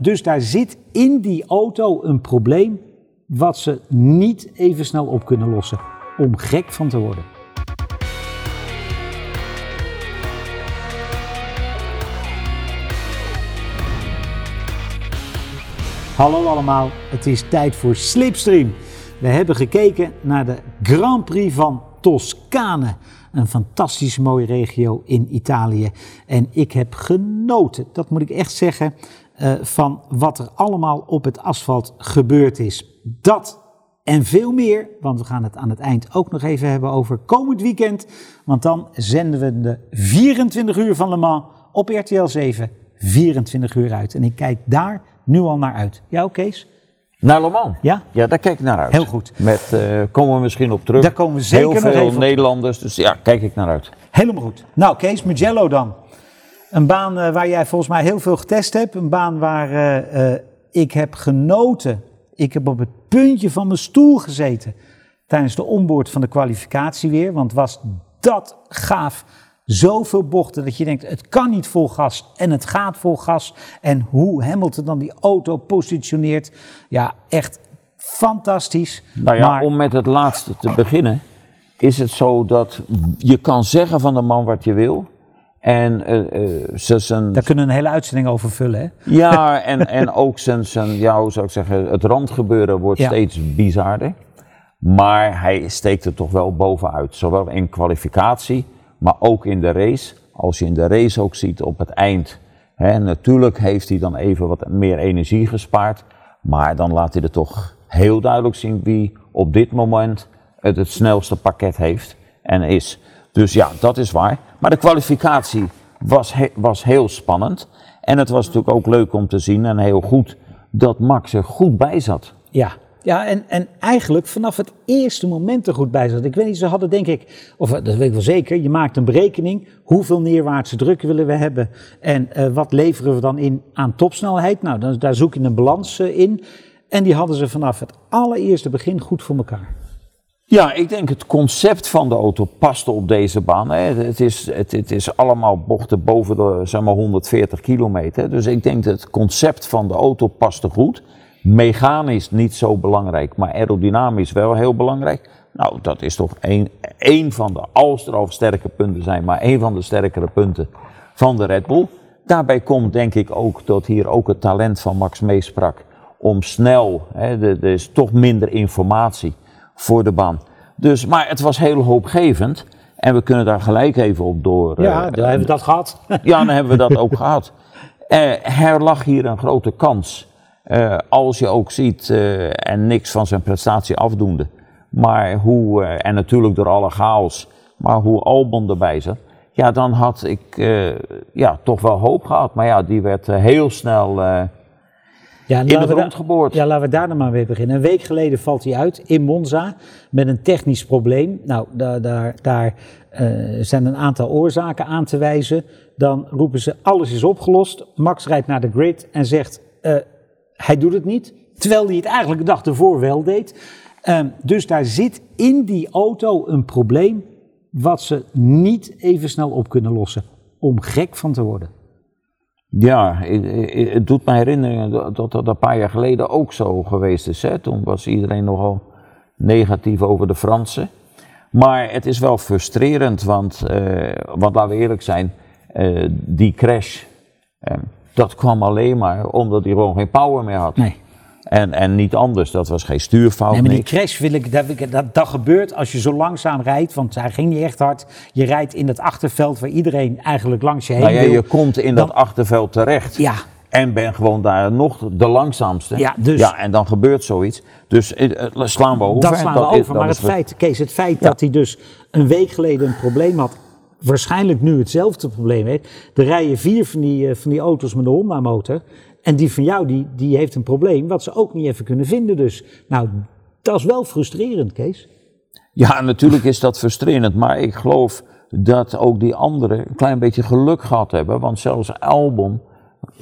dus daar zit in die auto een probleem wat ze niet even snel op kunnen lossen. Om gek van te worden. Hallo allemaal, het is tijd voor Slipstream. We hebben gekeken naar de Grand Prix van Toscane. Een fantastisch mooie regio in Italië. En ik heb genoten, dat moet ik echt zeggen, uh, van wat er allemaal op het asfalt gebeurd is. Dat en veel meer, want we gaan het aan het eind ook nog even hebben over komend weekend. Want dan zenden we de 24 uur van Le Mans op RTL 7 24 uur uit. En ik kijk daar nu al naar uit. Ja, Kees? Naar Le Mans? Ja? Ja, daar kijk ik naar uit. Heel goed. Met, uh, komen we misschien op terug. Daar komen we zeker Heel nog veel even. Nederlanders, dus ja, kijk ik naar uit. Helemaal goed. Nou, Kees, Mugello dan. Een baan uh, waar jij volgens mij heel veel getest hebt. Een baan waar uh, ik heb genoten. Ik heb op het puntje van mijn stoel gezeten tijdens de onboard van de kwalificatie weer. Want was dat gaaf. Zoveel bochten dat je denkt, het kan niet vol gas en het gaat vol gas. En hoe Hamilton dan die auto positioneert. Ja, echt fantastisch. Nou ja, maar, om met het laatste te beginnen, is het zo dat je kan zeggen van de man wat je wil. En uh, uh, ze zijn. Daar kunnen we een hele uitzending over vullen, hè? Ja, en, en ook zijn, zijn, ja, zou ik zeggen, het randgebeuren wordt Ja. steeds bizarder. Maar hij steekt er toch wel bovenuit. Zowel in kwalificatie, maar ook in de race. Als je in de race ook ziet op het eind. Hè, natuurlijk heeft hij dan even wat meer energie gespaard. Maar dan laat hij er toch heel duidelijk zien wie op dit moment het, het snelste pakket heeft en is. Dus ja, dat is waar. Maar de kwalificatie was, was heel spannend. En het was natuurlijk ook leuk om te zien en heel goed dat Max er goed bij zat. Ja, ja en, en eigenlijk vanaf het eerste moment er goed bij zat. Ik weet niet, ze hadden denk ik, of dat weet ik wel zeker, je maakt een berekening. Hoeveel neerwaartse druk willen we hebben? En eh, wat leveren we dan in aan topsnelheid? Nou, dan, daar zoek je een balans eh, in. En die hadden ze vanaf het allereerste begin goed voor elkaar. Ja, ik denk het concept van de auto paste op deze baan. Het, is, het, het is allemaal bochten boven de zeg maar, 140 kilometer. Dus ik denk dat het concept van de auto paste goed. Mechanisch niet zo belangrijk, maar aerodynamisch wel heel belangrijk. Nou, dat is toch één, één van de, als er al sterke punten zijn, maar één van de sterkere punten van de Red Bull. Daarbij komt denk ik ook dat hier ook het talent van Max meesprak om snel, hè, er is toch minder informatie voor de baan. Dus, maar het was heel hoopgevend en we kunnen daar gelijk even op door. Ja, eh, daar hebben we dat gehad. ja, dan hebben we dat ook gehad. Eh, er lag hier een grote kans. Eh, als je ook ziet, en niks van zijn prestatie afdoende. Maar hoe, en natuurlijk door alle chaos, maar hoe Albon erbij zat. Ja, dan had ik ja, toch wel hoop gehad. Maar ja, die werd heel snel Ja, in de grond geboord. Ja, laten we daar dan maar weer beginnen. Een week geleden valt hij uit in Monza met een technisch probleem. Nou, daar, daar, daar eh, zijn een aantal oorzaken aan te wijzen. Dan roepen ze, alles is opgelost. Max rijdt naar de grid en zegt, eh, hij doet het niet. Terwijl hij het eigenlijk de dag ervoor wel deed. Ehm, dus daar zit in die auto een probleem wat ze niet even snel op kunnen lossen. Om gek van te worden. Ja, het doet me herinneren dat dat dat een paar jaar geleden ook zo geweest is. Hè? Toen was iedereen nogal negatief over de Fransen. Maar het is wel frustrerend, want, eh, want laten we eerlijk zijn, eh, die crash, eh, dat kwam alleen maar omdat hij gewoon geen power meer had. Nee. En, en niet anders, dat was geen stuurfout. Nee, maar die crash wil ik, dat, dat, dat gebeurt als je zo langzaam rijdt, want hij ging niet echt hard. Je rijdt in het achterveld waar iedereen eigenlijk langs je heen Nou ja, wil. je komt in dat achterveld terecht. Ja, En ben gewoon daar nog de langzaamste. Ja, dus- ja, en dan gebeurt zoiets. Dus eh, eh, slaan we over. dat slaan we over. dat Maar het feit, Kees, het feit Ja. dat hij dus een week geleden een probleem had, waarschijnlijk nu hetzelfde probleem heeft. Er rijden vier van die, eh, van die auto's met een Honda motor. En die van jou, die, die heeft een probleem wat ze ook niet even kunnen vinden. Dus, nou, dat is wel frustrerend, Kees. Ja, natuurlijk is dat frustrerend. Maar ik geloof dat ook die anderen een klein beetje geluk gehad hebben. Want zelfs Albon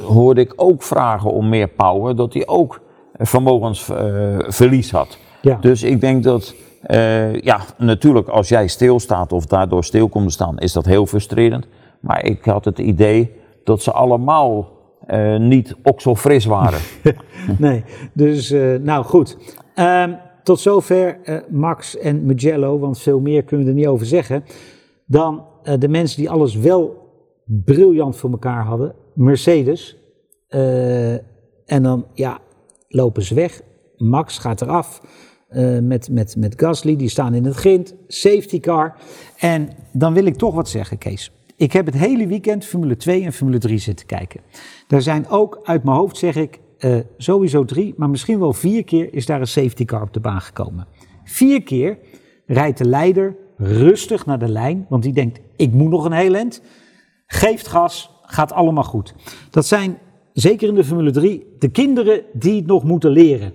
hoorde ik ook vragen om meer power. Dat hij ook vermogensverlies had. Ja. Dus ik denk dat, eh, ja, natuurlijk als jij stilstaat of daardoor stil komt te staan, is dat heel frustrerend. Maar ik had het idee dat ze allemaal eh, niet ook zo fris waren. nee, dus eh, nou goed. Ehm, tot zover eh, Max en Mugello, want veel meer kunnen we er niet over zeggen. Dan de mensen die alles wel briljant voor elkaar hadden, Mercedes. En dan ja, lopen ze weg. Max gaat eraf eh, met, met, met Gasly, die staan in het grind. Safety car. En dan wil ik toch wat zeggen, Kees. Ik heb het hele weekend Formule 2 en Formule 3 zitten kijken. Daar zijn ook, uit mijn hoofd zeg ik, eh, sowieso drie, maar misschien wel vier keer is daar een safety car op de baan gekomen. Vier keer rijdt de leider rustig naar de lijn, want die denkt, ik moet nog een heel eind. Geeft gas, gaat allemaal goed. Dat zijn, zeker in de Formule 3, de kinderen die het nog moeten leren.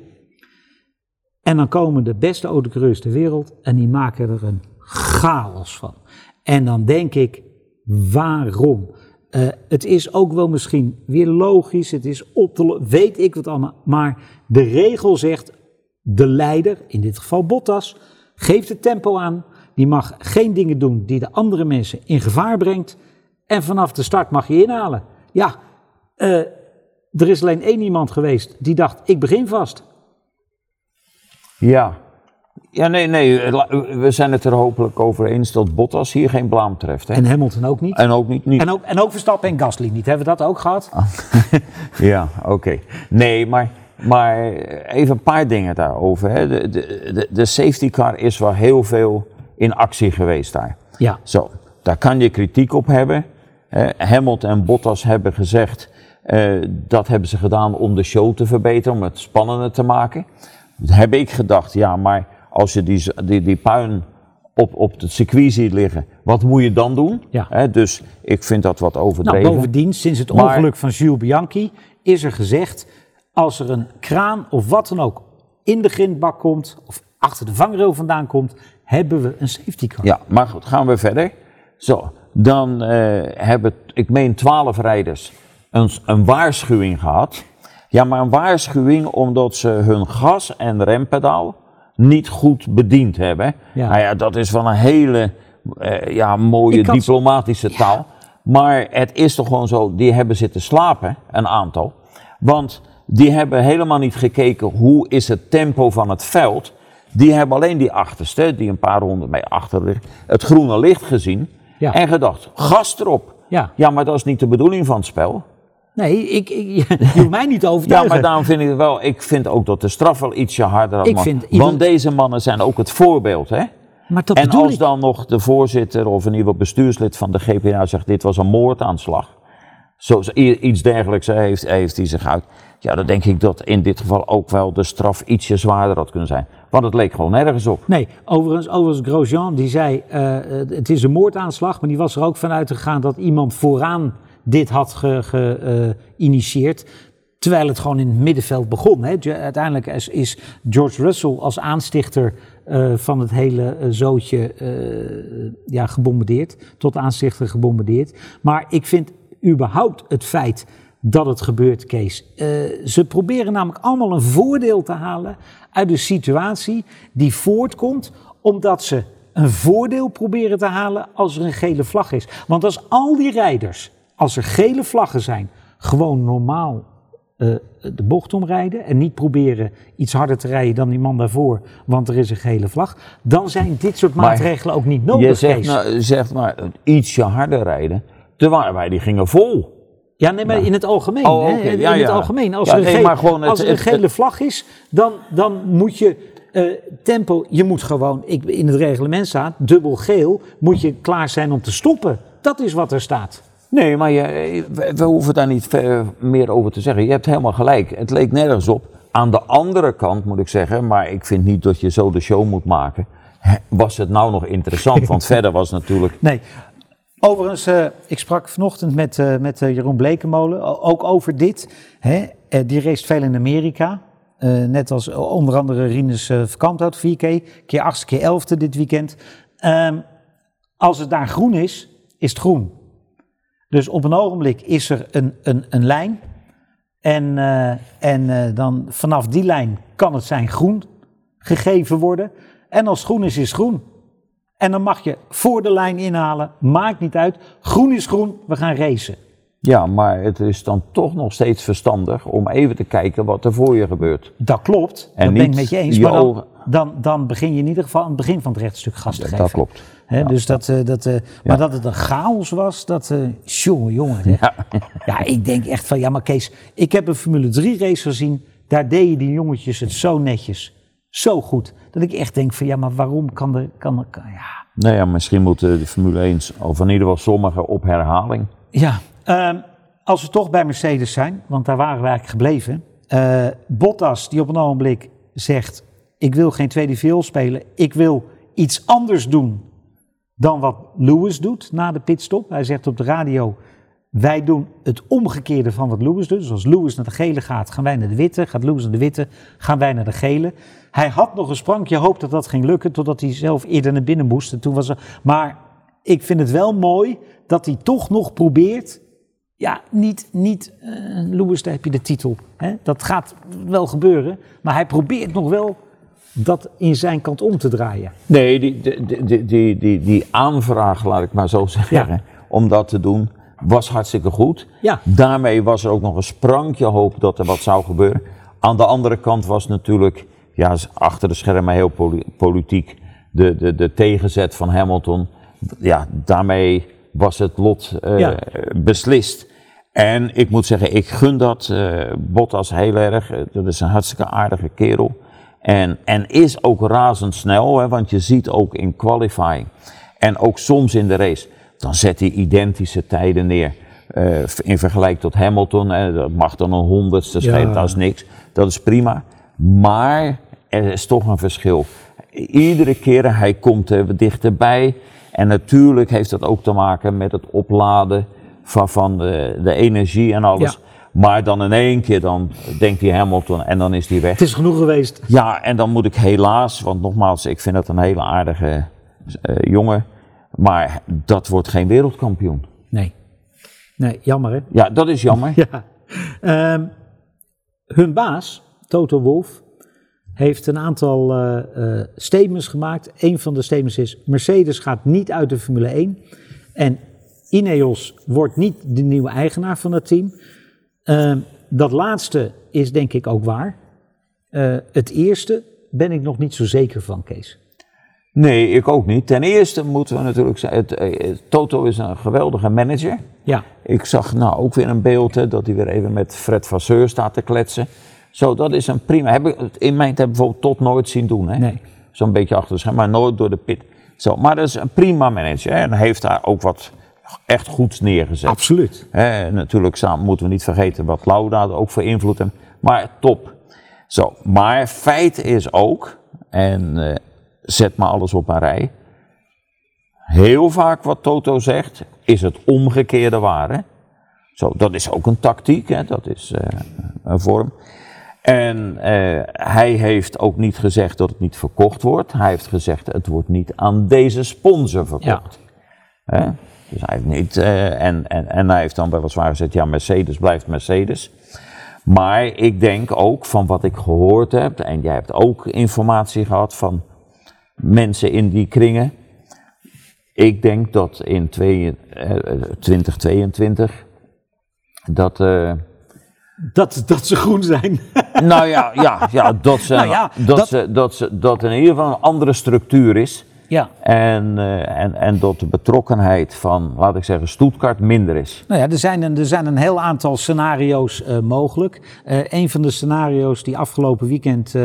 En dan komen de beste autocoureurs ter wereld en die maken er een chaos van. En dan denk ik, waarom? Eh, het is ook wel misschien weer logisch, het is op te weet ik wat allemaal. Maar de regel zegt, de leider, in dit geval Bottas, geeft het tempo aan. Die mag geen dingen doen die de andere mensen in gevaar brengt. En vanaf de start mag je inhalen. Ja, eh, er is alleen één iemand geweest die dacht, ik begin vast. Ja. Ja, nee, nee, la- we zijn het er hopelijk over eens dat Bottas hier geen blaam treft. Hè? En Hamilton ook niet. En ook niet, niet En ook, en ook Verstappen en Gasly niet. Hebben we dat ook gehad? Ja, oké. Nee, maar, maar even een paar dingen daarover. Hè. De, de, de, de safety car is wel heel veel in actie geweest daar. Ja. Zo, daar kan je kritiek op hebben. Eh, Hamilton en Bottas hebben gezegd, eh, dat hebben ze gedaan om de show te verbeteren, om het spannender te maken. Dat heb ik gedacht, ja, maar als je die, die, die puin op, op het circuit ziet liggen, wat moet je dan doen? Ja. Dus ik vind dat wat Nou, overdreven. bovendien, sinds het Maar- ongeluk van Jules Bianchi is er gezegd, als er een kraan of wat dan ook in de grindbak komt, of achter de vangrail vandaan komt, hebben we een safety car. Ja, maar goed, gaan we verder. Zo, dan eh, hebben, ik meen, twaalf rijders een, een waarschuwing gehad. Ja, maar een waarschuwing omdat ze hun gas- en rempedaal niet goed bediend hebben. Ja. Nou ja, dat is van een hele eh, ja, mooie had- diplomatische taal. Maar het is toch gewoon zo, die hebben zitten slapen, een aantal. Want die hebben helemaal niet gekeken hoe is het tempo van het veld. Die hebben alleen die achterste, die een paar ronden mee achter ligt, het groene licht gezien. Ja. En gedacht, gas erop. Ja. Ja, maar dat is niet de bedoeling van het spel. Nee, ik, ik, je hoeft mij niet te Ja, overtuigen. maar daarom vind ik het wel, ik vind ook dat de straf wel ietsje harder had. Ik mag. vind ieder- Want deze mannen zijn ook het voorbeeld, hè? Maar dat En als ik. dan nog de voorzitter of ieder geval bestuurslid van de GPA zegt: dit was een moordaanslag. Zo, iets dergelijks heeft, heeft hij zich uit. Ja, dan denk ik dat in dit geval ook wel de straf ietsje zwaarder had kunnen zijn. Want het leek gewoon nergens op. Nee, overigens, overigens Grosjean die zei, eh, het is een moordaanslag, maar die was er ook vanuit gegaan dat iemand vooraan dit had geïnitieerd. terwijl het gewoon in het middenveld begon. Hè. Uiteindelijk is, is George Russell als aanstichter eh, van het hele eh, zootje eh, ja, gebombardeerd. Tot aanstichter gebombardeerd. Maar ik vind überhaupt het feit dat het gebeurt, Kees. Eh, ze proberen namelijk allemaal een voordeel te halen uit de situatie die voortkomt omdat ze een voordeel proberen te halen als er een gele vlag is. Want als al die rijders, als er gele vlaggen zijn, gewoon normaal eh, de bocht omrijden en niet proberen iets harder te rijden dan die man daarvoor, want er is een gele vlag, dan zijn dit soort Maar maatregelen ook niet nodig, Je zegt, nou, zegt maar ietsje harder rijden. Waren wij, die gingen vol. Ja, nee, maar in het algemeen. Oh, hè? In Ja, het algemeen. Als er een, gele, het- als er een het- gele vlag is, dan, dan moet je eh, tempo... Je moet gewoon, ik, in het reglement staat, dubbel geel, moet je klaar zijn om te stoppen. Dat is wat er staat. Nee, maar je, we, hoeven daar niet meer over te zeggen. Je hebt helemaal gelijk. Het leek nergens op. Aan de andere kant moet ik zeggen, maar ik vind niet dat je zo de show moet maken. Was het nou nog interessant? Want verder was natuurlijk. Nee. Overigens, eh, ik sprak vanochtend met, eh, met eh, Jeroen Blekemolen, o- ook over dit. Hè? Die race veel in Amerika. Net als onder andere Rinus uh, Verkamphout, 4K, keer 8, keer 11 dit weekend. Ehm, als het daar groen is, is het groen. Dus op een ogenblik is er een, een, een lijn. En, eh, en eh, dan vanaf die lijn kan het zijn groen gegeven worden. En als groen is, is groen. En dan mag je voor de lijn inhalen, maakt niet uit. Groen is groen, we gaan racen. Ja, maar het is dan toch nog steeds verstandig om even te kijken wat er voor je gebeurt. Dat klopt, En dat ben ik met je eens. Maar dan, dan, dan begin je in ieder geval aan het begin van het rechtstuk gas te geven. dat klopt. Hè, dus dat, eh, dat, eh, Maar dat het een chaos was, dat... eh jongen, jongen. Ja. ik denk echt van... Ja, maar Kees, ik heb een Formule 3 race gezien. Daar deden die jongetjes het zo netjes. Zo goed. Dat ik echt denk van... Ja, maar waarom kan er... Kan er kan, ja, Nou ja, misschien moeten de Formule 1, of in ieder geval sommigen, op herhaling. Ja, ehm, als we toch bij Mercedes zijn, want daar waren we eigenlijk gebleven. Bottas, die op een ogenblik zegt: Ik wil geen tweede viool spelen. Ik wil iets anders doen dan wat Lewis doet na de pitstop. Hij zegt op de radio: Wij doen het omgekeerde van wat Lewis doet. Dus als Lewis naar de gele gaat, gaan wij naar de witte. Gaat Lewis naar de witte, gaan wij naar de gele. Hij had nog een sprankje hoop dat dat ging lukken, totdat hij zelf eerder naar binnen moest. En toen was er, maar ik vind het wel mooi dat hij toch nog probeert. Ja, niet, niet eh Lewis, daar heb je de titel. Hè? Dat gaat wel gebeuren. Maar hij probeert nog wel dat in zijn kant om te draaien. Nee, die, die, die, die, die, die aanvraag, laat ik maar zo zeggen, om dat te doen, was hartstikke goed. Ja. Daarmee was er ook nog een sprankje hoop dat er wat zou gebeuren. Aan de andere kant was natuurlijk, ja, achter de schermen heel poli- politiek, de, de, de tegenzet van Hamilton. Ja, daarmee was het lot eh, Ja. beslist. En ik moet zeggen, ik gun dat eh, Bottas heel erg. Eh, Dat is een hartstikke aardige kerel. En, en is ook razendsnel, hè, want je ziet ook in qualifying en ook soms in de race, dan zet hij identische tijden neer. eh, in vergelijking tot Hamilton, hè, dat mag dan een honderdste schelen, dat is niks. Dat is prima. Maar er is toch een verschil. Iedere keer, hij komt er dichterbij. En natuurlijk heeft dat ook te maken met het opladen van, van de, de energie en alles. Ja. Maar dan in één keer, dan denkt hij Hamilton en dan is hij weg. Het is genoeg geweest. Ja, en dan moet ik helaas, want nogmaals, ik vind het een hele aardige eh, jongen. Maar dat wordt geen wereldkampioen. Nee. Nee, jammer hè? Ja, dat is jammer. Ja. Ehm, hun baas, Toto Wolff, heeft een aantal eh, statements gemaakt. Een van de statements is: Mercedes gaat niet uit de Formule 1. En Ineos wordt niet de nieuwe eigenaar van dat team. Ehm, dat laatste is denk ik ook waar. Eh, het eerste ben ik nog niet zo zeker van, Kees. Nee, ik ook niet. Ten eerste moeten we natuurlijk zeggen, het, eh, Toto is een geweldige manager. Ja, Ik zag nou ook weer een beeld hè, dat hij weer even met Fred Vasseur staat te kletsen. Zo, dat is een prima. Heb ik in mijn tijd bijvoorbeeld tot nooit zien doen. Hè? Nee. Zo'n beetje achter de scherm, maar nooit door de pit. Zo, maar dat is een prima manager. Hè? En heeft daar ook wat echt goeds neergezet. absoluut. Natuurlijk samen moeten we niet vergeten wat Lauda ook voor invloed heeft. Maar top. Zo, maar feit is ook, en eh, zet maar alles op een rij. Heel vaak wat Toto zegt, is het omgekeerde waar. Hè? Zo, dat is ook een tactiek, hè? dat is eh, een vorm. En eh, hij heeft ook niet gezegd dat het niet verkocht wordt. Hij heeft gezegd het wordt niet aan deze sponsor verkocht. Hè? Dus hij heeft niet, eh, en, en, en hij heeft dan weliswaar gezegd, ja, Mercedes blijft Mercedes. Maar ik denk ook van wat ik gehoord heb, en jij hebt ook informatie gehad van mensen in die kringen. Ik denk dat in twee, eh, 2022 dat. eh, Dat, dat ze groen zijn. nou ja, ja, ja, dat, ze, Nou ja, dat, dat- Ze, dat, ze, dat in ieder geval een andere structuur is. Ja. En, eh, en, en dat de betrokkenheid van, laat ik zeggen, Stuttgart minder is. Nou ja, er zijn een, er zijn een heel aantal scenario's eh, mogelijk. Eh een van de scenario's die afgelopen weekend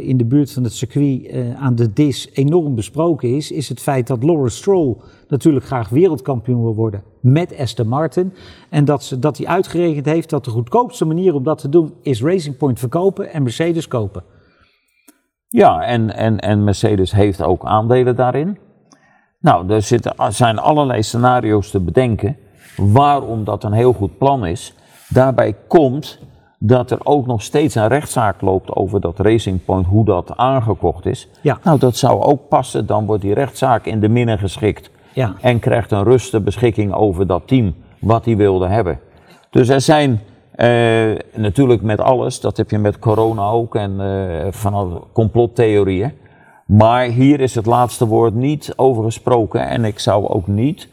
in de buurt van het circuit aan de DIS enorm besproken is, is het feit dat Lawrence Stroll natuurlijk graag wereldkampioen wil worden met Aston Martin. En dat, ze, dat hij uitgerekend heeft dat de goedkoopste manier om dat te doen is Racing Point verkopen en Mercedes kopen. Ja, en, en, en Mercedes heeft ook aandelen daarin. Nou, er zitten, zijn allerlei scenario's te bedenken waarom dat een heel goed plan is. Daarbij komt dat er ook nog steeds een rechtszaak loopt over dat Racing Point, hoe dat aangekocht is. Ja. Nou, dat zou ook passen. Dan wordt die rechtszaak in de minne geschikt. Ja. En krijgt een ruste beschikking over dat team wat hij wilde hebben. Dus er zijn eh, natuurlijk met alles, dat heb je met corona ook en eh van complottheorieën. Maar hier is het laatste woord niet over gesproken. En ik zou ook niet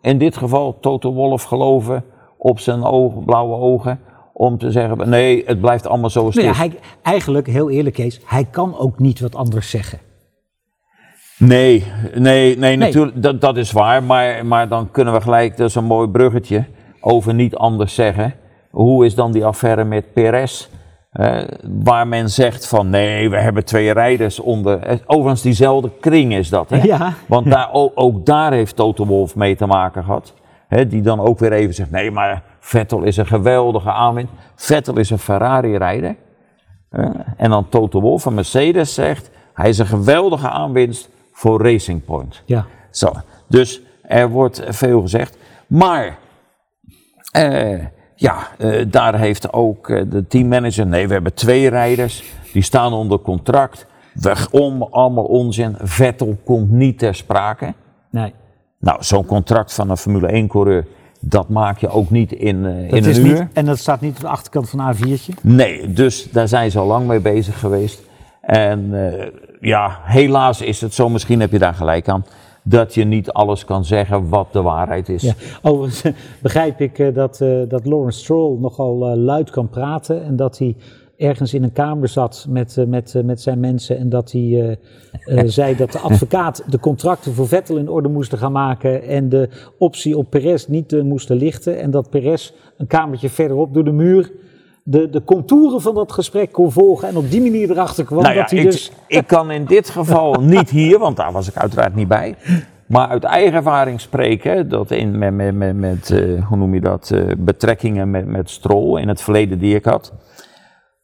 in dit geval Toto Wolff geloven op zijn blauwe ogen om te zeggen, nee, het blijft allemaal ja, is. hij, eigenlijk, heel eerlijk Kees, hij kan ook niet wat anders zeggen. Nee, nee, nee, natuurlijk, dat, dat is waar. Maar, maar dan kunnen we gelijk, dat is een mooi bruggetje, over niet anders zeggen. Hoe is dan die affaire met Perez? Waar men zegt van nee, we hebben twee rijders onder. eh, Overigens, diezelfde kring is dat. Hè? Ja. Want daar, ook, ook daar heeft Toto Wolff mee te maken gehad. Hè, die dan ook weer even zegt: nee, maar Vettel is een geweldige aanwinst. Vettel is een Ferrari-rijder. En dan Toto Wolff van Mercedes zegt: hij is een geweldige aanwinst voor Racing Point. Ja. Zo, dus er wordt veel gezegd. Maar, eh, ja, eh, daar heeft ook eh, de teammanager, nee, we hebben twee rijders, die staan onder contract. Weg om, allemaal onzin. Vettel komt niet ter sprake. Nee. Nou, zo'n contract van een Formule 1-coureur, dat maak je ook niet in, Dat in een niet, uur. en dat staat niet op de achterkant van een A4'tje. Nee, dus daar zijn ze al lang mee bezig geweest. En ja, helaas is het zo, misschien heb je daar gelijk aan, dat je niet alles kan zeggen wat de waarheid is. Ja. Overigens begrijp ik eh, dat, eh, dat Lawrence Stroll nogal eh, luid kan praten en dat hij ergens in een kamer zat met, eh, met, eh, met zijn mensen en dat hij eh, eh, zei dat de advocaat de contracten voor Vettel in orde moesten gaan maken en de optie op Perez niet eh, moesten lichten en dat Perez een kamertje verderop door de muur de, de contouren van dat gesprek kon volgen en op die manier erachter kwam Nou ja, dat hij ik, dus... ik kan in dit geval niet hier, want daar was ik uiteraard niet bij. Maar uit eigen ervaring spreken, dat in, met, met, met, met eh, hoe noem je dat, eh, betrekkingen met, met Stroll in het verleden die ik had,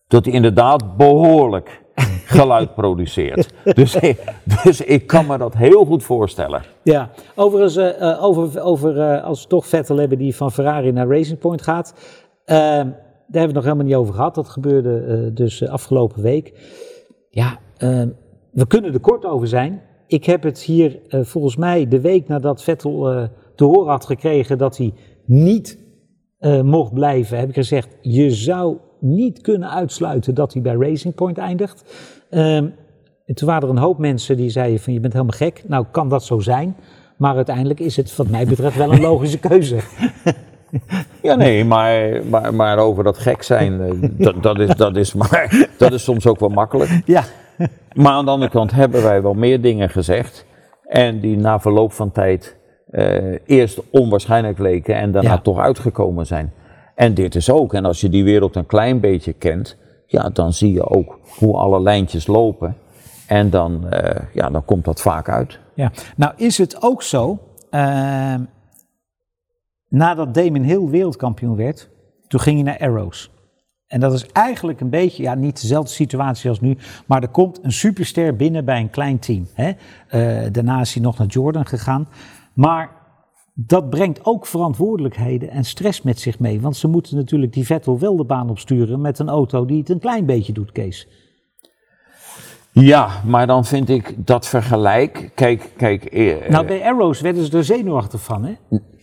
dat hij inderdaad behoorlijk geluid produceert. Dus, ik- dus ik kan me dat heel goed voorstellen. Ja, overigens, eh, over, over als we toch Vettel hebben die van Ferrari naar Racing Point gaat. Daar hebben we nog helemaal niet over gehad. Dat gebeurde eh, dus eh, afgelopen week. Ja, eh, we kunnen er kort over zijn. Ik heb het hier eh, volgens mij de week nadat Vettel te horen had gekregen dat hij niet mocht blijven, heb ik gezegd: je zou niet kunnen uitsluiten dat hij bij Racing Point eindigt. Ehm, en toen waren er een hoop mensen die zeiden: van je bent helemaal gek. Nou, kan dat zo zijn. Maar uiteindelijk is het, wat mij betreft, wel een logische keuze. Ja, nee, maar, maar, maar over dat gek zijn, eh, dat, dat, is, dat, is, maar, dat is soms ook wel makkelijk. Ja, Maar aan de andere kant hebben wij wel meer dingen gezegd. En die na verloop van tijd eh, eerst onwaarschijnlijk leken en daarna Ja. toch uitgekomen zijn. En dit is ook. En als je die wereld een klein beetje kent, ja, dan zie je ook hoe alle lijntjes lopen. En dan, eh, ja, dan komt dat vaak uit. Ja, nou is het ook zo, ehm, nadat Damon Hill wereldkampioen werd, toen ging hij naar Arrows. En dat is eigenlijk een beetje, ja niet dezelfde situatie als nu, maar er komt een superster binnen bij een klein team. Hè? Eh, daarna is hij nog naar Jordan gegaan. Maar dat brengt ook verantwoordelijkheden en stress met zich mee. Want ze moeten natuurlijk die Vettel wel de baan opsturen met een auto die het een klein beetje doet, Kees. Ja, maar dan vind ik dat vergelijk. Kijk, kijk. eh, Nou, bij Arrows werden ze er zenuwachtig van, hè?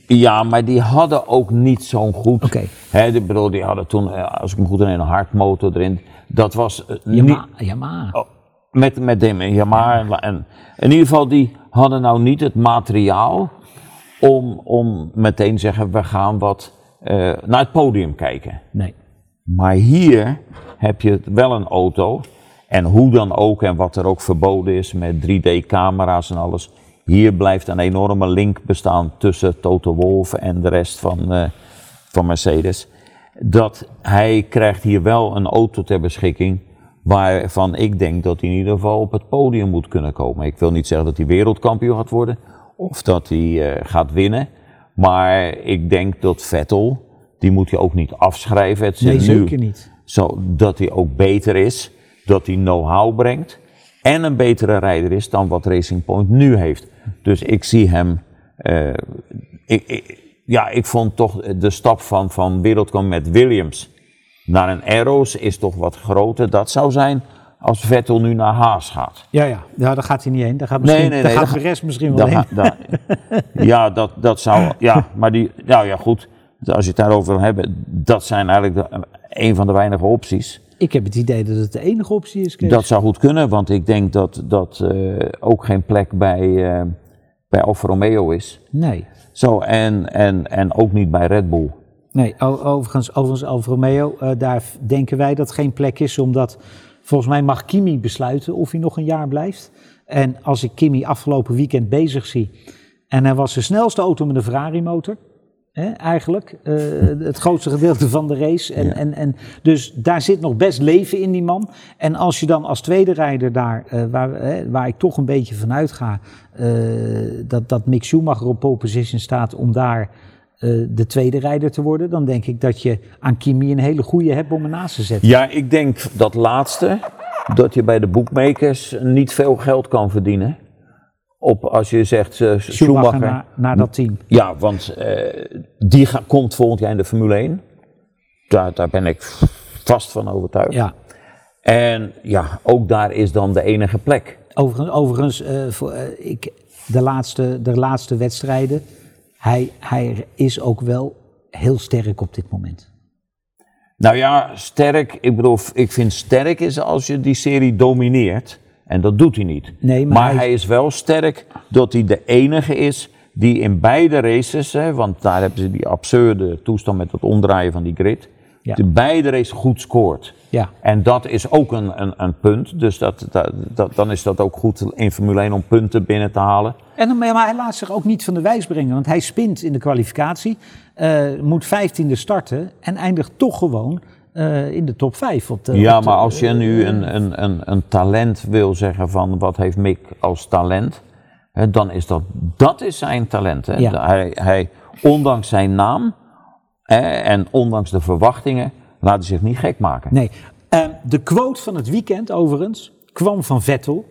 Ja, maar die hadden ook niet zo'n goed. Oké. Hè, ik bedoel, die hadden toen, eh, als ik me goed herinner, een hartmotor erin. Dat was eh, niet, Yamaha. Yamaha. oh, met, met Damon Yamaha. En, en in ieder geval, die hadden nou niet het materiaal om, om meteen te zeggen, we gaan wat eh, naar het podium kijken. Nee. Maar hier heb je wel een auto. En hoe dan ook en wat er ook verboden is met 3D-camera's en alles. Hier blijft een enorme link bestaan tussen Toto Wolff en de rest van, eh, van Mercedes. Dat hij krijgt hier wel een auto ter beschikking. Waarvan ik denk dat hij in ieder geval op het podium moet kunnen komen. Ik wil niet zeggen dat hij wereldkampioen gaat worden. Of dat hij eh, gaat winnen. Maar ik denk dat Vettel, die moet je ook niet afschrijven. Het Nee, zit nu- zeker niet. zodat hij ook beter is, dat hij know-how brengt en een betere rijder is dan wat Racing Point nu heeft. Dus ik zie hem, eh, ik, ik- ja, ik vond toch de stap van, van wereldkampioen met Williams naar een Arrows is toch wat groter. Dat zou zijn als Vettel nu naar Haas gaat. Ja, ja. ja, daar gaat hij niet heen. Daar gaat, misschien, nee, daar nee, gaat daar de rest misschien wel heen. da- ja, dat, dat zou, ja, maar die, nou ja, goed. Als je het daarover wil hebben, dat zijn eigenlijk de, een van de weinige opties. Ik heb het idee dat het de enige optie is, Kees. Dat zou goed kunnen, want ik denk dat dat eh, ook geen plek bij, eh, bij Alfa Romeo is. Nee. Zo, en, en, en ook niet bij Red Bull. Nee, overigens, overigens Alfa Romeo, uh, daar denken wij dat geen plek is, omdat volgens mij mag Kimi besluiten of hij nog een jaar blijft. En als ik Kimi afgelopen weekend bezig zie, en hij was de snelste auto met een Ferrari-motor, eigenlijk. Uh, het grootste gedeelte van de race. En, en, en, dus daar zit nog best leven in die man. En als je dan als tweede rijder daar, uh, waar, waar ik toch een beetje vanuit ga, uh, dat, dat Mick Schumacher op pole position staat om daar de tweede rijder te worden, dan denk ik dat je aan Kimi een hele goede hebt om ernaast te zetten. Ja, ik denk dat laatste, dat je bij de bookmakers niet veel geld kan verdienen op als je zegt uh, Schumacher, naar, naar, dat team. Ja, want uh, die komt volgend jaar in de Formule 1. Daar, daar ben ik vast van overtuigd. Ja. En ja, ook daar is dan de enige plek. Overigens, overigens uh, voor, ik, de, laatste, de laatste wedstrijden, hij, hij is ook wel heel sterk op dit moment. Nou ja, sterk, ik bedoel, ik vind sterk is als je die serie domineert. En dat doet hij niet. Nee, maar, hij... is wel sterk dat hij de enige is die in beide races, hè, want daar hebben ze die absurde toestand met het omdraaien van die grid, ja. de beide races goed scoort. Ja. En dat is ook een, een, een punt, dus dat, dat, dan is dat ook goed in Formule 1 om punten binnen te halen. En, maar hij laat zich ook niet van de wijs brengen, want hij spint in de kwalificatie, uh, moet 15e starten en eindigt toch gewoon uh, in de top 5. Op de, ja, maar als je nu een, een, een, een talent wil zeggen van wat heeft Mick als talent, hè, dan is dat, dat is zijn talent. Hè. Ja. Hij, hij, ondanks zijn naam hè, en ondanks de verwachtingen, laat hij zich niet gek maken. Nee. Uh, de quote van het weekend overigens kwam van Vettel.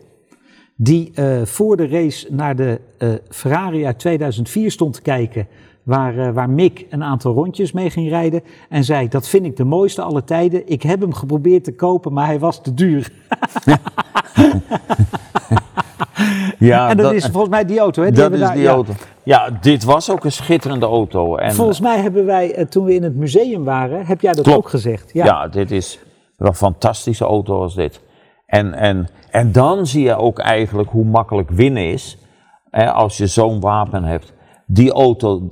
Die uh, voor de race naar de Ferrari uit 2004 stond te kijken waar, uh, waar Mick een aantal rondjes mee ging rijden. En zei, dat vind ik de mooiste alle tijden. Ik heb hem geprobeerd te kopen, maar hij was te duur. ja, en dat, is volgens mij die auto. Hè? Die dat is daar, die ja. auto. Ja, dit was ook een schitterende auto. En volgens mij hebben wij, uh, toen we in het museum waren, heb jij dat klopt. ook gezegd. Ja. ja, dit is een fantastische auto als dit. En, en, en dan zie je ook eigenlijk hoe makkelijk winnen is. Hè, als je zo'n wapen hebt die auto,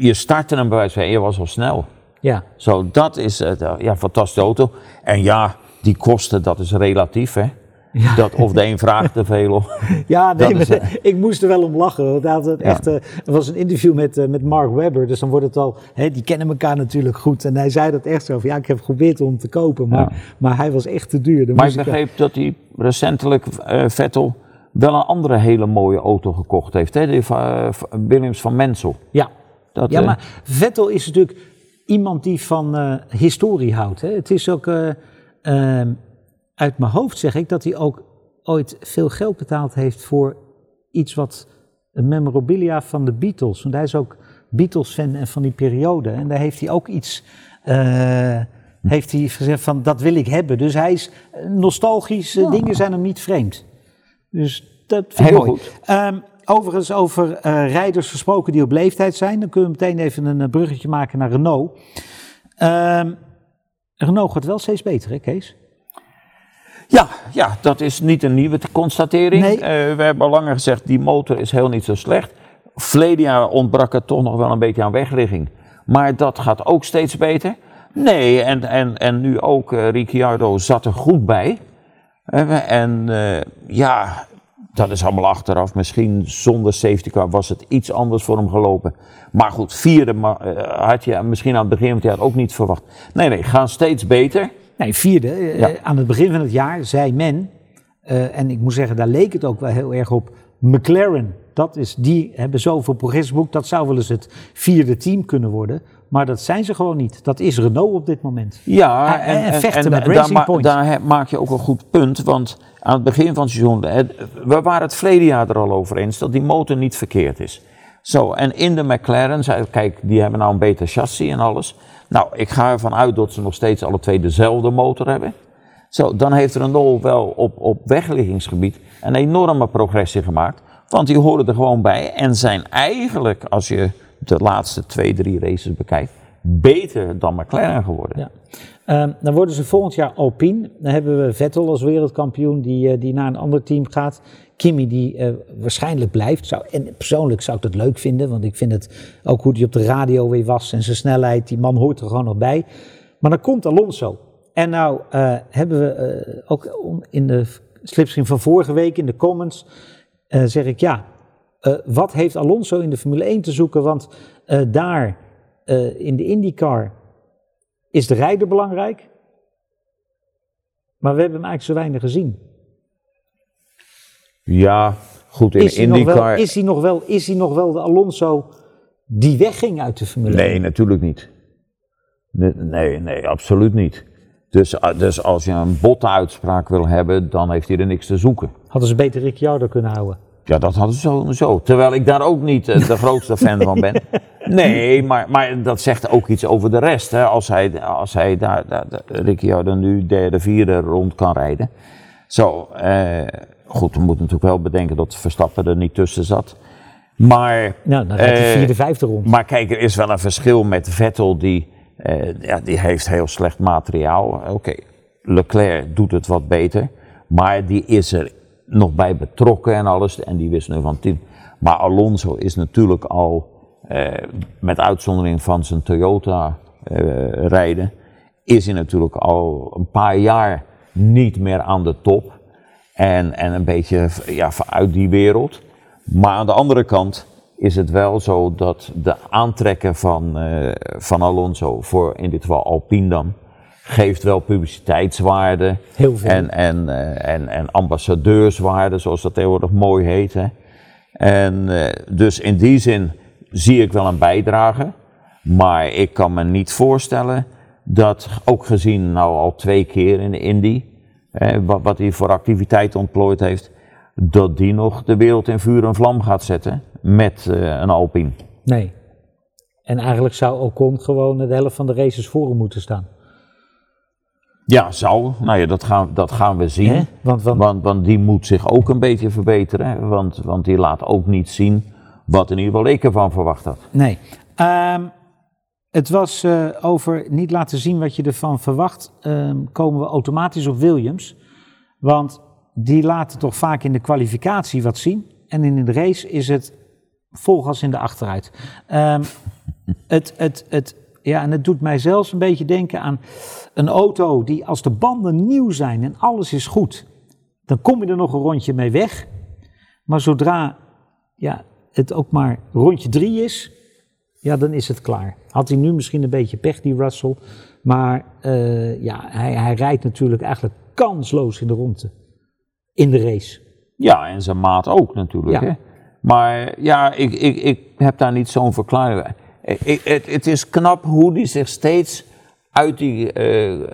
je startte hem bij wijze van, je was al snel. Ja. Zo, dat is het, ja, fantastische auto. En ja, die kosten, dat is relatief, hè. Ja. Dat, of de een vraagt te veel. Of, ja, nee, is, uh, ik moest er wel om lachen. Dat het, echt, uh, er was een interview met, uh, met Mark Webber, dus dan wordt het al, hè, die kennen elkaar natuurlijk goed. En hij zei dat echt zo van, ja, ik heb geprobeerd om te kopen, maar, ja. maar hij was echt te duur. Dan maar ik begreep dat hij recentelijk, Vettel, wel een andere hele mooie auto gekocht heeft. Hè? De uh, Williams van Mensel. Ja, dat, ja uh, maar Vettel is natuurlijk iemand die van uh, historie houdt. Hè? Het is ook, ehm, uit mijn hoofd zeg ik, dat hij ook ooit veel geld betaald heeft voor iets wat een memorabilia van de Beatles. Want hij is ook Beatles-fan en van die periode. En daar heeft hij ook iets heeft hij gezegd van dat wil ik hebben. Dus hij is nostalgische ja. dingen zijn hem niet vreemd. Dus dat vind ik Heel mooi. goed. Um, overigens, over uh, rijders gesproken die op leeftijd zijn. Dan kunnen we meteen even een bruggetje maken naar Renault. Um, Renault gaat wel steeds beter, hè Kees? Ja, ja, dat is niet een nieuwe constatering. Nee. Uh, we hebben al langer gezegd, die motor is heel niet zo slecht. Verleden jaar ontbrak het toch nog wel een beetje aan wegligging. Maar dat gaat ook steeds beter. Nee, en, en, en nu ook uh, Ricciardo zat er goed bij. En uh, ja, dat is allemaal achteraf. Misschien zonder safety car was het iets anders voor hem gelopen. Maar goed, vierde uh, had je misschien aan het begin van het jaar ook niet verwacht. Nee, nee, gaan steeds beter. Nee, vierde. Ja. Aan het begin van het jaar zei men, en ik moet zeggen, daar leek het ook wel heel erg op, McLaren. Dat is, die hebben zoveel progress geboekt, dat zou wel eens het vierde team kunnen worden. Maar dat zijn ze gewoon niet. Dat is Renault op dit moment. Ja, en, en, en vechten en, met daar, Racing ma Point. daar maak je ook een goed punt. Want aan het begin van het seizoen, we waren het verleden jaar er al over eens dat die motor niet verkeerd is. Zo, en in de McLaren, zei, kijk, die hebben nou een beter chassis en alles. Nou, ik ga ervan uit dat ze nog steeds alle twee dezelfde motor hebben. Zo, dan heeft Renault wel op, op wegliggingsgebied een enorme progressie gemaakt. Want die horen er gewoon bij en zijn eigenlijk, als je de laatste twee, drie races bekijkt, beter dan McLaren geworden. Ja. Ehm, dan worden ze volgend jaar Alpine. Dan hebben we Vettel als wereldkampioen die, die naar een ander team gaat. Kimi die waarschijnlijk blijft. Zou, en persoonlijk zou ik dat leuk vinden, want ik vind het ook hoe hij op de radio weer was en zijn snelheid. Die man hoort er gewoon nog bij. Maar dan komt Alonso. En nou hebben we ook in de slipstream van vorige week in de comments zeg ik ja, uh, wat heeft Alonso in de Formule 1 te zoeken? Want uh, daar uh, in de IndyCar is de rijder belangrijk. Maar we hebben hem eigenlijk zo weinig gezien. Ja, goed in is de IndyCar. Wel, is, hij nog wel, is hij nog wel de Alonso die wegging uit de Formule 1? Nee, natuurlijk niet. Nee, nee, nee absoluut niet. Dus, dus als je een botte uitspraak wil hebben, dan heeft hij er niks te zoeken. Hadden ze beter Ricciardo kunnen houden? Ja, dat hadden ze sowieso. Terwijl ik daar ook niet de grootste fan van ben. Nee, maar, maar dat zegt ook iets over de rest. Hè. Als hij, als hij daar, daar Ricciardo nu derde, vierde rond kan rijden. Zo, eh, goed, we moeten natuurlijk wel bedenken dat Verstappen er niet tussen zat. Maar, nou, dan rijdt hij vierde, vijfde rond. Maar kijk, er is wel een verschil met Vettel, die, eh, ja, die heeft heel slecht materiaal. Oké, Leclerc doet het wat beter, maar die is er nog bij betrokken en alles. En die wist nu van team. Maar Alonso is natuurlijk al, eh, met uitzondering van zijn Toyota eh, rijden, is hij natuurlijk al een paar jaar niet meer aan de top. En, en een beetje ja, uit die wereld. Maar aan de andere kant is het wel zo dat de aantrekken van, uh, van Alonso voor in dit geval Alpine dan, geeft wel publiciteitswaarde. Heel veel. En, en, uh, en, en ambassadeurswaarde, zoals dat tegenwoordig mooi heet. Hè. En uh, dus in die zin zie ik wel een bijdrage. Maar ik kan me niet voorstellen dat, ook gezien nou al twee keer in de Indy, wat, wat hij voor activiteit ontplooid heeft, dat die nog de wereld in vuur en vlam gaat zetten met uh, een Alpine. Nee. En eigenlijk zou Ocon gewoon de helft van de races voor hem moeten staan. Ja, zou. Nou ja, dat gaan, dat gaan we zien. Want, want... Want, want, die moet zich ook een beetje verbeteren. Want, want die laat ook niet zien wat in ieder geval ik ervan verwacht had. Nee. Um, het was uh, over niet laten zien wat je ervan verwacht. Um, komen we automatisch op Williams. Want die laten toch vaak in de kwalificatie wat zien. En in de race is het volgas in de achteruit. Um, het, het, het, ja, en het doet mij zelfs een beetje denken aan een auto die als de banden nieuw zijn en alles is goed, dan kom je er nog een rondje mee weg. Maar zodra ja, het ook maar rondje drie is, ja, dan is het klaar. Had hij nu misschien een beetje pech, die Russell. Maar uh, ja, hij, hij rijdt natuurlijk eigenlijk kansloos in de ronde. In de race. Ja, en zijn maat ook natuurlijk. Ja. Hè? Maar ja, ik, ik, ik heb daar niet zo'n verklaring het, is knap hoe die zich steeds uit die uh, uh,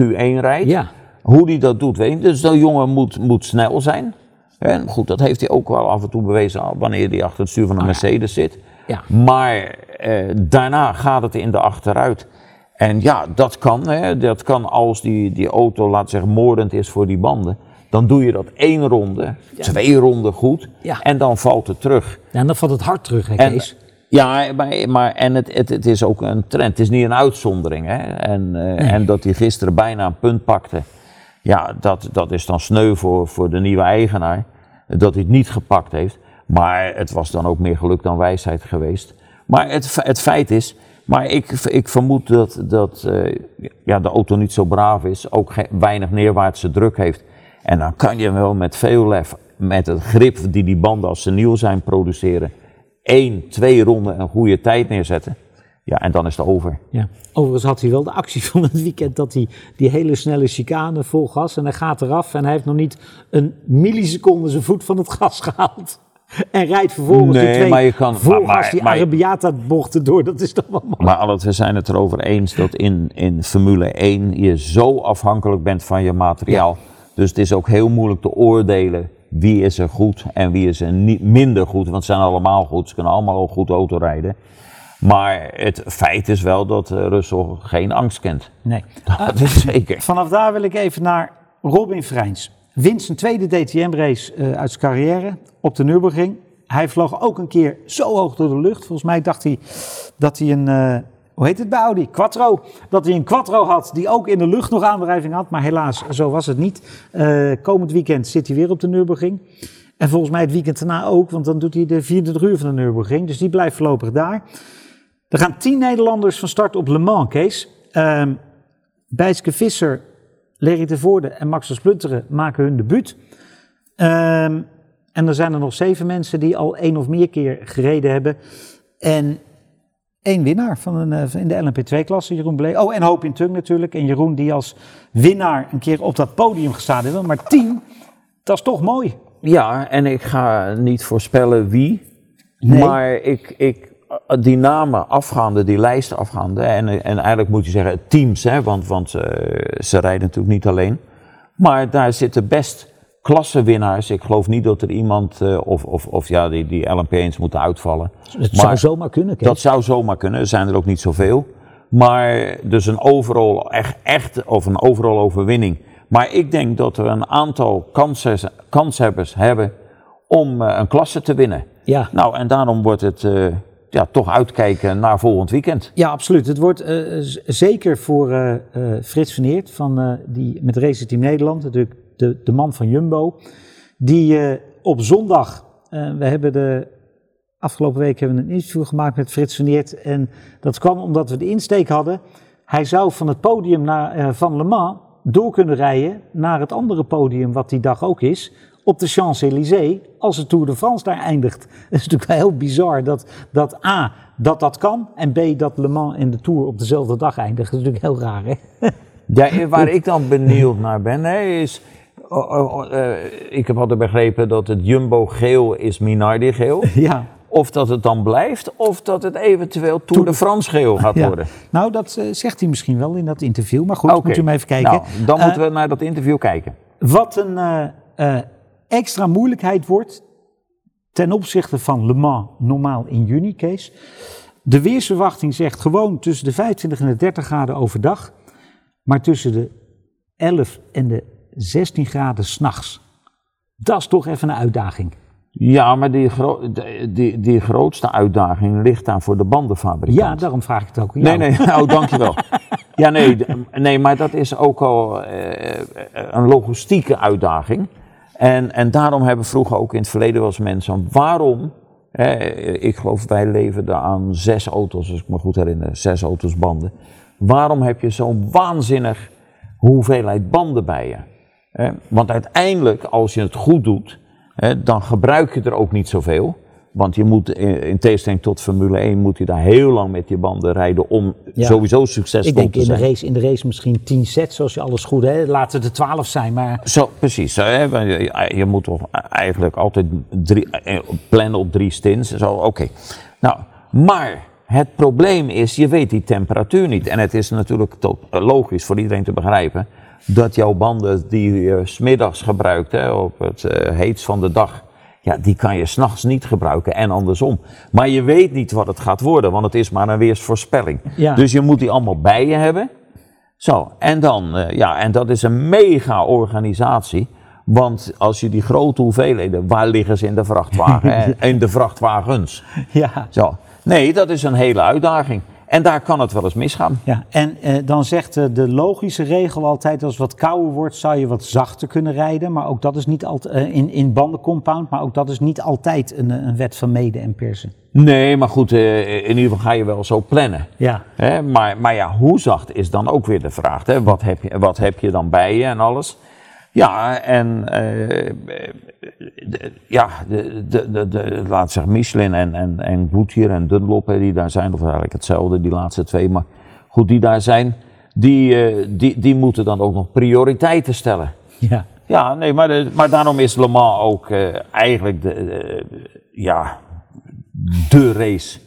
Q1 rijdt. Ja. Hoe die dat doet, weet je. Dus dat jongen moet, moet snel zijn. En goed, dat heeft hij ook wel af en toe bewezen wanneer hij achter het stuur van een oh, Mercedes ja. zit. Ja. Maar uh, daarna gaat het in de achteruit. En ja, dat kan. Hè. Dat kan als die, die auto, laat zeggen, moordend is voor die banden. Dan doe je dat één ronde, ja. twee ronden goed. En dan valt het terug. Ja, en dan valt het hard terug, hè, Kees? Ja, maar, maar en het, het, het, is ook een trend. Het is niet een uitzondering. Hè? En, uh, nee. en dat hij gisteren bijna een punt pakte. Ja, dat, dat is dan sneu voor, voor de nieuwe eigenaar. Dat hij het niet gepakt heeft. Maar het was dan ook meer geluk dan wijsheid geweest. Maar het, het feit is. Maar ik, ik vermoed dat, dat uh, ja, de auto niet zo braaf is. Ook weinig neerwaartse druk heeft. En dan kan je wel met veel lef. Met het grip die die banden als ze nieuw zijn produceren één, twee ronden een goede tijd neerzetten. Ja, en dan is het over. Ja. Overigens had hij wel de actie van het weekend dat hij die hele snelle chicane vol gas en hij gaat eraf en hij heeft nog niet een milliseconde zijn voet van het gas gehaald. En rijdt vervolgens nee, de twee maar je kan, vol gas die Arabiata-bochten door. Dat is toch wel mooi. Maar Albert, we zijn het erover eens dat in, in Formule 1 je zo afhankelijk bent van je materiaal. Ja. Dus het is ook heel moeilijk te oordelen wie is er goed en wie is er niet minder goed. Want ze zijn allemaal goed, ze kunnen allemaal goed auto rijden. Maar het feit is wel dat uh, Russell geen angst kent. Nee. Dat is zeker. Vanaf daar wil ik even naar Robin Freins. Wint zijn tweede DTM-race uh, uit zijn carrière op de Nürburgring. Hij vloog ook een keer zo hoog door de lucht. Volgens mij dacht hij dat hij een, uh, hoe heet het bij Audi? Quattro. Dat hij een Quattro had die ook in de lucht nog aandrijving had. Maar helaas, zo was het niet. Uh, komend weekend zit hij weer op de Nürburgring. En volgens mij het weekend daarna ook, want dan doet hij de 24 uur van de Nürburgring. Dus die blijft voorlopig daar. Er gaan 10 Nederlanders van start op Le Mans, Kees. Uh, Bijtske Visser, Larry de Voorde en Max Splunteren maken hun debuut. Uh, en er zijn er nog zeven mensen die al één of meer keer gereden hebben. En één winnaar van een, eh, in de LMP2-klasse, Jeroen Blee. Oh, en Hoop in Tung natuurlijk. En Jeroen die als winnaar een keer op dat podium gestaan heeft. Maar tien, dat is toch mooi. Ja, en ik ga niet voorspellen wie. Nee. Maar ik, ik, die namen afgaande, die lijsten afgaande. En, en eigenlijk moet je zeggen teams, hè, want, want uh, ze rijden natuurlijk niet alleen. Maar daar zitten best klassewinnaars. Ik geloof niet dat er iemand, uh, of, of, of ja, die, die LMP1's moeten uitvallen. Het zou zomaar kunnen, Kees. Dat zou zomaar kunnen, er zijn er ook niet zoveel. Maar dus een overall, echt, echt of een overall overwinning. Maar ik denk dat we een aantal kanshebbers hebben om uh, een klasse te winnen. Ja. Nou, en daarom wordt het uh, ja, toch uitkijken naar volgend weekend. Ja, absoluut. Het wordt zeker voor Frits van Eert, van, die met Race Team Nederland, natuurlijk de, de man van Jumbo, die uh, op zondag, uh, we hebben de afgelopen week hebben we een interview gemaakt met Frits van Eert en dat kwam omdat we de insteek hadden. Hij zou van het podium naar, uh, van Le Mans door kunnen rijden naar het andere podium wat die dag ook is, op de Champs-Élysées, als de Tour de France daar eindigt. Het is natuurlijk wel heel bizar dat, dat A, dat dat kan en B, dat Le Mans en de Tour op dezelfde dag eindigen. Dat is natuurlijk heel raar, hè? Ja, waar ik dan benieuwd naar ben, hè, is Oh, oh, oh, uh, ik heb altijd begrepen dat het Jumbo geel is Minardi geel. Ja. Of dat het dan blijft, of dat het eventueel Tour de France geel gaat ja. worden. Nou, dat uh, zegt hij misschien wel in dat interview. Maar goed, okay. moet u maar even kijken. Nou, dan uh, moeten we naar dat interview kijken. Wat een extra moeilijkheid wordt ten opzichte van Le Mans normaal in juni, Kees. De weersverwachting zegt gewoon tussen de 25 en de 30 graden overdag. Maar tussen de 11 en de 16 graden s'nachts. Dat is toch even een uitdaging. Ja, maar die, gro die, die grootste uitdaging ligt daar voor de bandenfabrikant. Ja, daarom vraag ik het ook. Nee, nee, oh, dankjewel. ja, nee, nee, maar dat is ook al eh, een logistieke uitdaging. En, en daarom hebben vroeger ook in het verleden wel eens mensen, waarom, ik geloof wij leverden aan zes auto's, als ik me goed herinner, zes auto's banden. Waarom heb je zo'n waanzinnig hoeveelheid banden bij je? Want uiteindelijk, als je het goed doet, dan gebruik je er ook niet zoveel. Want je moet in tegenstelling tot Formule 1 moet je daar heel lang met je banden rijden om ja. sowieso succesvol Ik denk te in zijn. de race, in de race misschien 10 sets als je alles goed hebt. Laten het er 12 zijn, maar... Zo, precies. Hè? Je, je moet toch eigenlijk altijd drie, plannen op drie stints. Zo, oké. Okay. Nou, maar het probleem is, je weet die temperatuur niet. En het is natuurlijk logisch voor iedereen te begrijpen dat jouw banden die je smiddags gebruikt hè, op het uh, heetst van de dag, ja, die kan je s'nachts niet gebruiken en andersom. Maar je weet niet wat het gaat worden, want het is maar een weersvoorspelling. Ja. Dus je moet die allemaal bij je hebben. Zo, en dan, uh, ja, en dat is een mega organisatie. Want als je die grote hoeveelheden, waar liggen ze in de vrachtwagen? in de vrachtwagens. Ja. Zo. Nee, dat is een hele uitdaging. En daar kan het wel eens misgaan. Ja, en eh, dan zegt uh, de logische regel altijd: als het wat kouder wordt, zou je wat zachter kunnen rijden. Maar ook dat is niet altijd uh, in, in bandencompound, maar ook dat is niet altijd een, een wet van mede en persen. Nee, maar goed, in ieder geval ga je wel zo plannen. Ja. Hè? Maar, maar ja, hoe zacht is dan ook weer de vraag. Hè? Wat, heb je, wat heb je dan bij je en alles? Ja, en de, ja, de, de, de, laat zeggen Michelin en, en, en Goodyear en Dunlop, die daar zijn, of eigenlijk hetzelfde, die laatste twee, maar goed, die daar zijn, die, uh, die, die moeten dan ook nog prioriteiten stellen. Ja. Ja, nee, maar, de, maar daarom is Le Mans ook uh, eigenlijk de, ja, de race.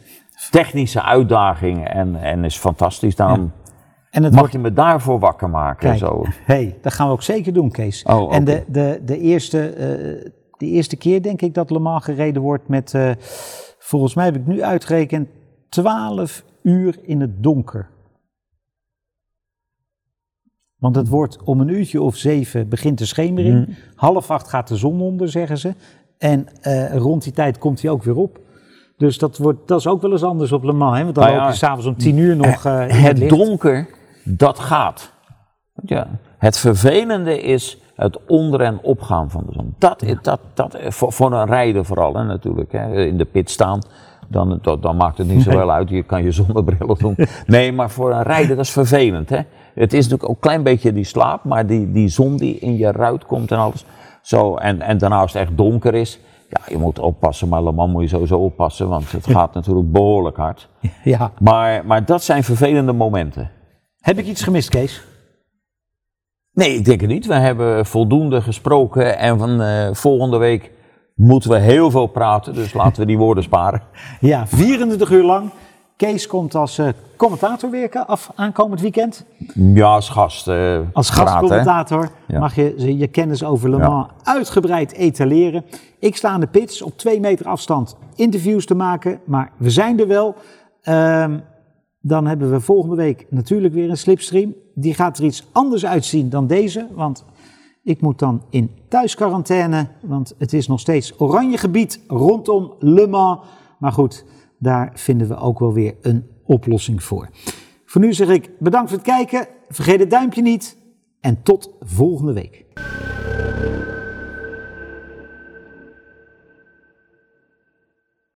Technische uitdaging en, en is fantastisch. Daarom ja. En Mag wordt... je me daarvoor wakker maken? Kijk, zo? hey, dat gaan we ook zeker doen, Kees. Oh, okay. En de, de, de, eerste, uh, de eerste keer denk ik dat Le Mans gereden wordt met, uh, volgens mij heb ik nu uitgerekend, 12 uur in het donker. Want het wordt om een uurtje of zeven begint de schemering. Hmm. Half acht gaat de zon onder, zeggen ze. En uh, rond die tijd komt hij ook weer op. Dus dat, wordt, dat is ook wel eens anders op Le Mans. Hè? Want dan Nou ja, loop je s'avonds om tien uur nog eh, in het licht. donker, dat gaat. Ja. Het vervelende is het onder- en opgaan van de zon. Dat, dat, dat, voor, voor een rijder vooral hè, natuurlijk. Hè. In de pit staan, dan, dan, dan maakt het niet zo Nee. wel uit. Je kan je zonnebril doen. Nee, maar voor een rijder, dat is vervelend. Hè. Het is natuurlijk ook een klein beetje die slaap, maar die, die zon die in je ruit komt en alles. Zo, en, en daarna als het echt donker is, ja, je moet oppassen. Maar Le Mans moet je sowieso oppassen, want het gaat natuurlijk behoorlijk hard. Ja. Maar, maar dat zijn vervelende momenten. Heb ik iets gemist, Kees? Nee, ik denk het niet. We hebben voldoende gesproken en van eh, volgende week moeten we heel veel praten. Dus laten we die woorden sparen. Ja, 24 uur lang. Kees komt als eh, commentator werken af aankomend weekend. Ja, als gast. eh, Als gastcommentator Ja. mag je je kennis over Le Ja. Mans uitgebreid etaleren. Ik sta aan de pits op twee meter afstand interviews te maken, maar we zijn er wel. Ehm, dan hebben we volgende week natuurlijk weer een slipstream. Die gaat er iets anders uitzien dan deze, want ik moet dan in thuisquarantaine, want het is nog steeds oranje gebied rondom Le Mans. Maar goed, daar vinden we ook wel weer een oplossing voor. Voor nu zeg ik bedankt voor het kijken. Vergeet het duimpje niet en tot volgende week.